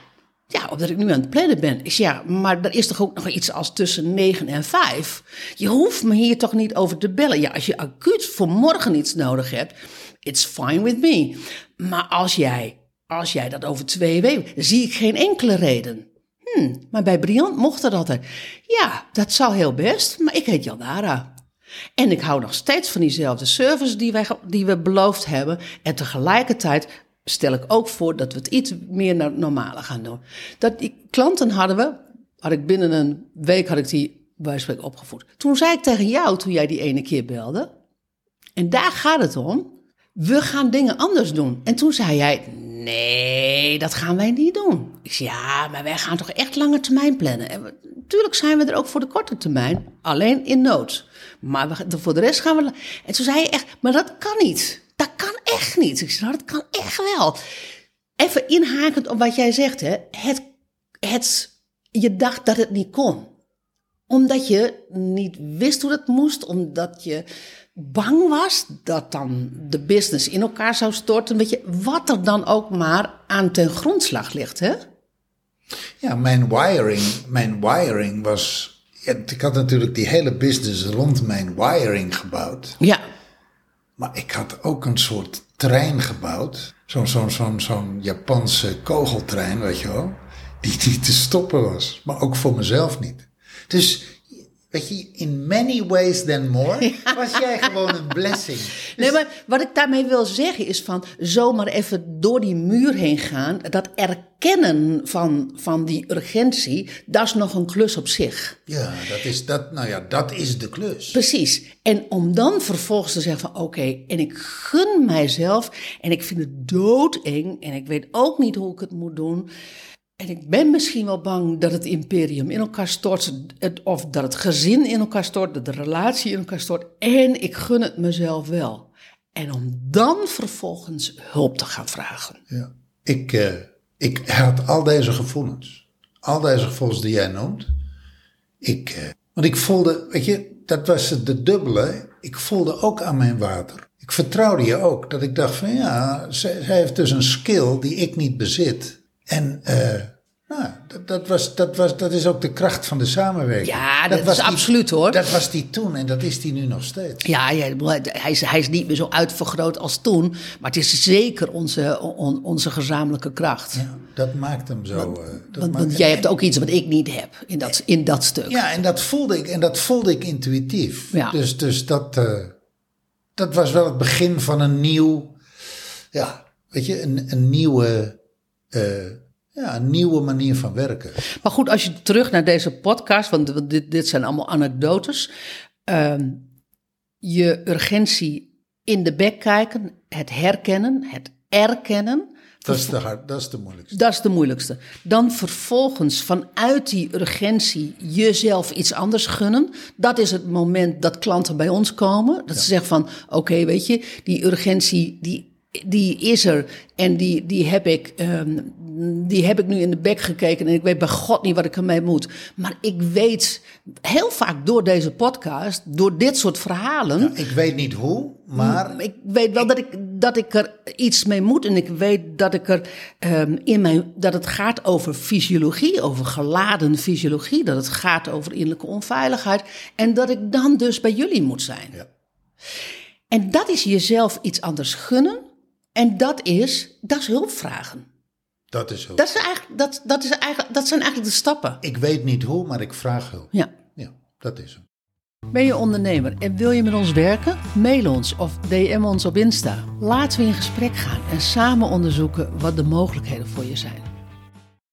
ja, omdat ik nu aan het plannen ben. Ik zei, ja, maar er is toch ook nog iets als tussen negen en vijf? Je hoeft me hier toch niet over te bellen? Ja, als je acuut voor morgen iets nodig hebt, it's fine with me. Maar als jij, als jij dat over twee weken, zie ik geen enkele reden. Hm, maar bij Briant mocht dat altijd. Ja, dat zal heel best, maar ik heet Jaldara. En ik hou nog steeds van diezelfde service die, wij, die we beloofd hebben. En tegelijkertijd stel ik ook voor dat we het iets meer naar normale gaan doen. Dat die klanten hadden we, had ik binnen een week had ik die bij opgevoed. Toen zei ik tegen jou, toen jij die ene keer belde, en daar gaat het om, we gaan dingen anders doen. En toen zei jij, nee, dat gaan wij niet doen. Ik zei, ja, maar wij gaan toch echt lange termijn plannen. En natuurlijk zijn we er ook voor de korte termijn, alleen in nood. Maar voor de rest gaan we. En toen zei je echt, maar dat kan niet. Dat kan echt niet. Ik zei, nou, dat kan echt wel. Even inhakend op wat jij zegt, hè. Het, het, je dacht dat het niet kon. Omdat je niet wist hoe dat moest, omdat je bang was dat dan de business in elkaar zou storten. Weet je, wat er dan ook maar aan ten grondslag ligt, hè. Ja, mijn wiring, mijn wiring was. Ik had natuurlijk die hele business rond mijn wiring gebouwd. Ja. Maar ik had ook een soort trein gebouwd. Zo'n zo'n zo'n zo'n Japanse kogeltrein, weet je wel. Die niet te stoppen was. Maar ook voor mezelf niet. Dus Weet je, in many ways than more was jij gewoon een blessing. Nee, dus- maar wat ik daarmee wil zeggen is van zomaar even door die muur heen gaan. Dat erkennen van, van die urgentie, dat is nog een klus op zich. Ja, dat is, dat, nou ja, dat is de klus. Precies. En om dan vervolgens te zeggen van oké, en ik gun mijzelf en ik vind het doodeng en ik weet ook niet hoe ik het moet doen. En ik ben misschien wel bang dat het imperium in elkaar stort, of dat het gezin in elkaar stort, dat de relatie in elkaar stort. En ik gun het mezelf wel. En om dan vervolgens hulp te gaan vragen. Ja. Ik, uh, ik had al deze gevoelens, al deze gevoelens die jij noemt. Ik, uh, want ik voelde, weet je, dat was de dubbele. Ik voelde ook aan mijn water. Ik vertrouwde je ook. Dat ik dacht van ja, zij, zij heeft dus een skill die ik niet bezit. En uh, nou, dat, dat, was, dat, was, dat is ook de kracht van de samenwerking. Ja, dat, was absoluut hoor. Dat was die toen en dat is die nu nog steeds. Ja, ja hij, is, hij is niet meer zo uitvergroot als toen. Maar het is zeker onze, onze gezamenlijke kracht. Ja, dat maakt hem zo. Want, uh, dat want, want jij hebt ook iets wat ik niet heb in dat, in dat stuk. Ja, en dat voelde ik, en dat voelde ik intuïtief. Ja. Dus, dus dat, uh, dat was wel het begin van een nieuw. Ja, weet je, een, een nieuwe ja, een nieuwe manier van werken. Maar goed, als je terug naar deze podcast, want dit, dit zijn allemaal anekdotes. Uh, je urgentie in de bek kijken, het herkennen, het erkennen. Dat is, de hard, dat is de moeilijkste. Dat is de moeilijkste. Dan vervolgens vanuit die urgentie jezelf iets anders gunnen. Dat is het moment dat klanten bij ons komen. Dat ze zeggen van, oké, weet je, die urgentie die die is er en die, die, heb ik, um, die heb ik nu in de bek gekeken en ik weet bij God niet wat ik ermee moet. Maar ik weet heel vaak door deze podcast, door dit soort verhalen. Ja, ik weet niet hoe, maar. Ik weet wel dat, ik, dat ik er iets mee moet en ik weet dat ik er um, in mijn. dat het gaat over fysiologie, over geladen fysiologie, dat het gaat over innerlijke onveiligheid en dat ik dan dus bij jullie moet zijn. Ja. En dat is jezelf iets anders gunnen en dat is, dat is hulpvragen. Dat is hulp. Dat, is eigenlijk, dat, dat, is eigenlijk, dat zijn eigenlijk de stappen. Ik weet niet hoe, maar ik vraag hulp. Ja. Ja, dat is hem. Ben je ondernemer en wil je met ons werken? Mail ons of DM ons op Insta. Laten we in gesprek gaan en samen onderzoeken wat de mogelijkheden voor je zijn.